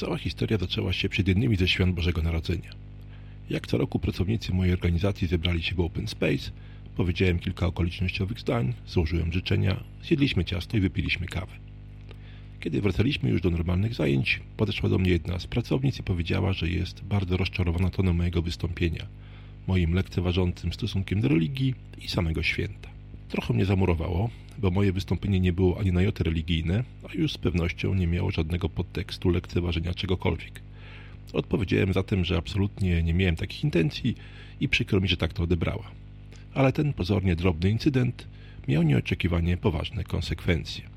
Cała historia zaczęła się przed jednymi ze świąt Bożego Narodzenia. Jak co roku pracownicy mojej organizacji zebrali się w Open Space, powiedziałem kilka okolicznościowych zdań, złożyłem życzenia, zjedliśmy ciasto i wypiliśmy kawę. Kiedy wracaliśmy już do normalnych zajęć, podeszła do mnie jedna z pracownic i powiedziała, że jest bardzo rozczarowana tonem mojego wystąpienia, moim lekceważącym stosunkiem do religii i samego święta. Trochę mnie zamurowało, bo moje wystąpienie nie było ani na jotę religijne, a już z pewnością nie miało żadnego podtekstu lekceważenia czegokolwiek. Odpowiedziałem zatem, że absolutnie nie miałem takich intencji i przykro mi, że tak to odebrała. Ale ten pozornie drobny incydent miał nieoczekiwanie poważne konsekwencje.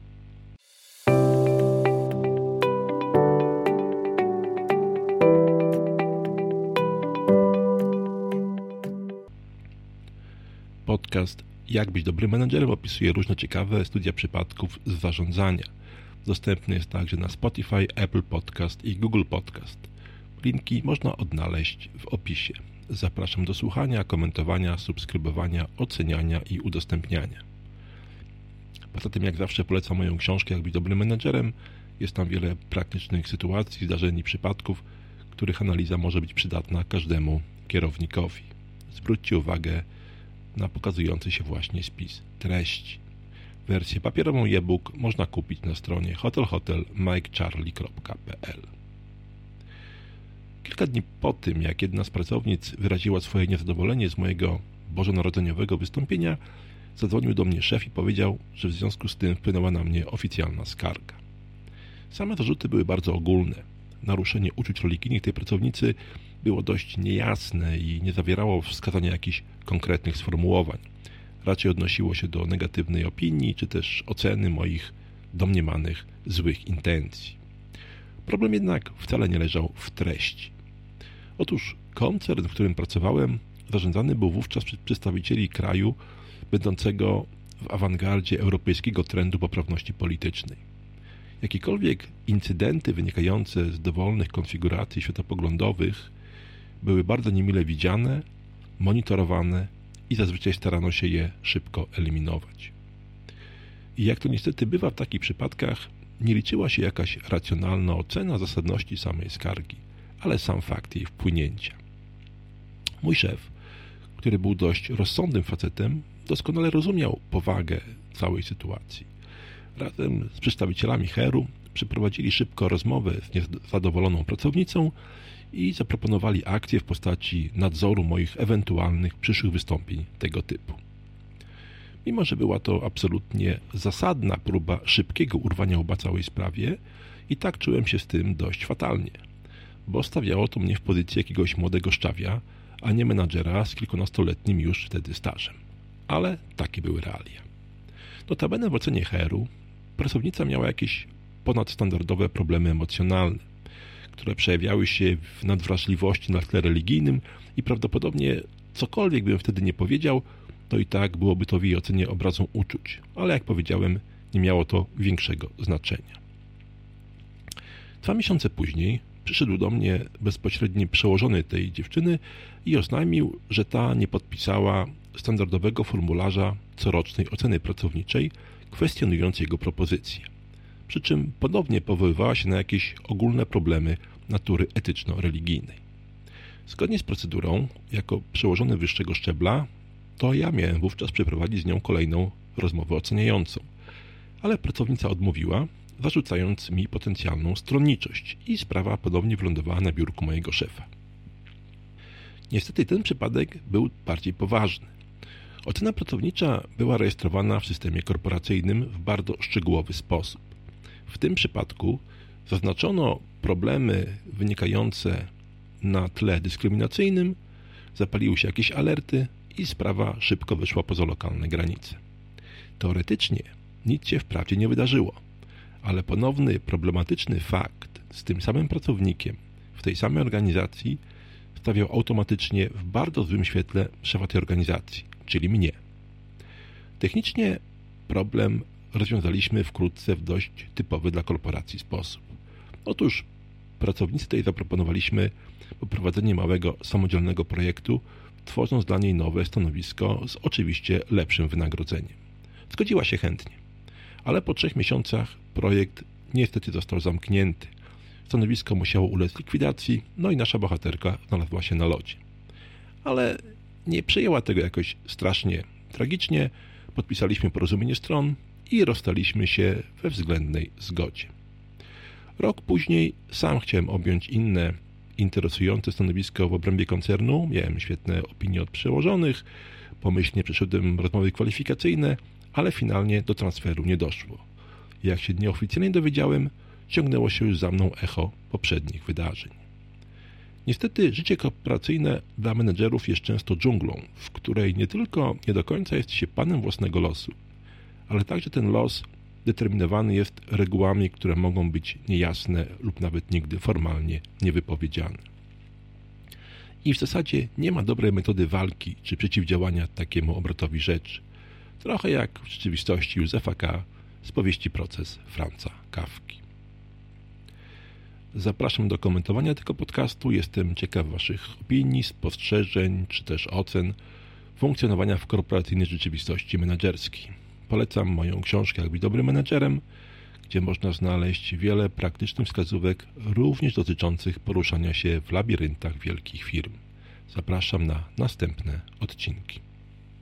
Podcast Jak być dobrym menedżerem opisuje różne ciekawe studia przypadków z zarządzania. Dostępny jest także na Spotify, Apple Podcast i Google Podcast. Linki można odnaleźć w opisie. Zapraszam do słuchania, komentowania, subskrybowania, oceniania i udostępniania. Poza tym, jak zawsze polecam moją książkę Jak być dobrym menedżerem. Jest tam wiele praktycznych sytuacji, zdarzeń i przypadków, których analiza może być przydatna każdemu kierownikowi. Zwróćcie uwagę na pokazujący się właśnie spis treści. Wersję papierową e-book można kupić na stronie hotelhotelmikecharlie.pl Kilka dni po tym, jak jedna z pracownic wyraziła swoje niezadowolenie z mojego bożonarodzeniowego wystąpienia, zadzwonił do mnie szef i powiedział, że w związku z tym wpłynęła na mnie oficjalna skarga. Same zarzuty były bardzo ogólne. Naruszenie uczuć religijnych tej pracownicy było dość niejasne i nie zawierało wskazania jakichś konkretnych sformułowań. Raczej odnosiło się do negatywnej opinii, czy też oceny moich domniemanych złych intencji. Problem jednak wcale nie leżał w treści. Otóż koncern, w którym pracowałem, zarządzany był wówczas przez przedstawicieli kraju będącego w awangardzie europejskiego trendu poprawności politycznej. Jakiekolwiek incydenty wynikające z dowolnych konfiguracji światopoglądowych były bardzo niemile widziane, monitorowane i zazwyczaj starano się je szybko eliminować. I jak to niestety bywa w takich przypadkach, nie liczyła się jakaś racjonalna ocena zasadności samej skargi, ale sam fakt jej wpłynięcia. Mój szef, który był dość rozsądnym facetem, doskonale rozumiał powagę całej sytuacji. Razem z przedstawicielami Heru przeprowadzili szybko rozmowę z niezadowoloną pracownicą i zaproponowali akcję w postaci nadzoru moich ewentualnych przyszłych wystąpień tego typu. Mimo, że była to absolutnie zasadna próba szybkiego urwania oba całej sprawie, i tak czułem się z tym dość fatalnie, bo stawiało to mnie w pozycji jakiegoś młodego szczawia, a nie menadżera z kilkunastoletnim już wtedy stażem. Ale takie były realia. Notabene w ocenie HR-u pracownica miała jakieś ponadstandardowe problemy emocjonalne, które przejawiały się w nadwrażliwości na tle religijnym i prawdopodobnie cokolwiek bym wtedy nie powiedział, to i tak byłoby to w jej ocenie obrazą uczuć, ale jak powiedziałem, nie miało to większego znaczenia. Dwa miesiące później przyszedł do mnie bezpośredni przełożony tej dziewczyny i oznajmił, że ta nie podpisała standardowego formularza corocznej oceny pracowniczej, kwestionując jego propozycję przy czym ponownie powoływała się na jakieś ogólne problemy natury etyczno-religijnej. Zgodnie z procedurą, jako przełożony wyższego szczebla, to ja miałem wówczas przeprowadzić z nią kolejną rozmowę oceniającą, ale pracownica odmówiła, zarzucając mi potencjalną stronniczość i sprawa ponownie wylądowała na biurku mojego szefa. Niestety ten przypadek był bardziej poważny. Ocena pracownicza była rejestrowana w systemie korporacyjnym w bardzo szczegółowy sposób. W tym przypadku zaznaczono problemy wynikające na tle dyskryminacyjnym, zapaliły się jakieś alerty i sprawa szybko wyszła poza lokalne granice. Teoretycznie nic się wprawdzie nie wydarzyło, ale ponowny problematyczny fakt z tym samym pracownikiem w tej samej organizacji stawiał automatycznie w bardzo złym świetle szefa tej organizacji, czyli mnie. Technicznie problem rozwiązaliśmy wkrótce w dość typowy dla korporacji sposób. Otóż pracownicy tej zaproponowaliśmy poprowadzenie małego, samodzielnego projektu, tworząc dla niej nowe stanowisko z oczywiście lepszym wynagrodzeniem. Zgodziła się chętnie, ale po trzech miesiącach projekt niestety został zamknięty, stanowisko musiało ulec likwidacji, no i nasza bohaterka znalazła się na lodzie. Ale nie przyjęła tego jakoś strasznie tragicznie, podpisaliśmy porozumienie stron i rozstaliśmy się we względnej zgodzie. Rok później sam chciałem objąć inne interesujące stanowisko w obrębie koncernu, miałem świetne opinie od przełożonych, pomyślnie przeszedłem rozmowy kwalifikacyjne, ale finalnie do transferu nie doszło. Jak się nieoficjalnie dowiedziałem, ciągnęło się już za mną echo poprzednich wydarzeń. Niestety życie korporacyjne dla menedżerów jest często dżunglą, w której nie tylko nie do końca jest się panem własnego losu, ale także ten los determinowany jest regułami, które mogą być niejasne lub nawet nigdy formalnie niewypowiedziane. I w zasadzie nie ma dobrej metody walki czy przeciwdziałania takiemu obrotowi rzeczy. Trochę jak w rzeczywistości Józefa K. z powieści Proces Franca Kawki. Zapraszam do komentowania tego podcastu. Jestem ciekaw Waszych opinii, spostrzeżeń czy też ocen funkcjonowania w korporacyjnej rzeczywistości menedżerskiej. Polecam moją książkę Jak być dobrym menedżerem, gdzie można znaleźć wiele praktycznych wskazówek, również dotyczących poruszania się w labiryntach wielkich firm. Zapraszam na następne odcinki.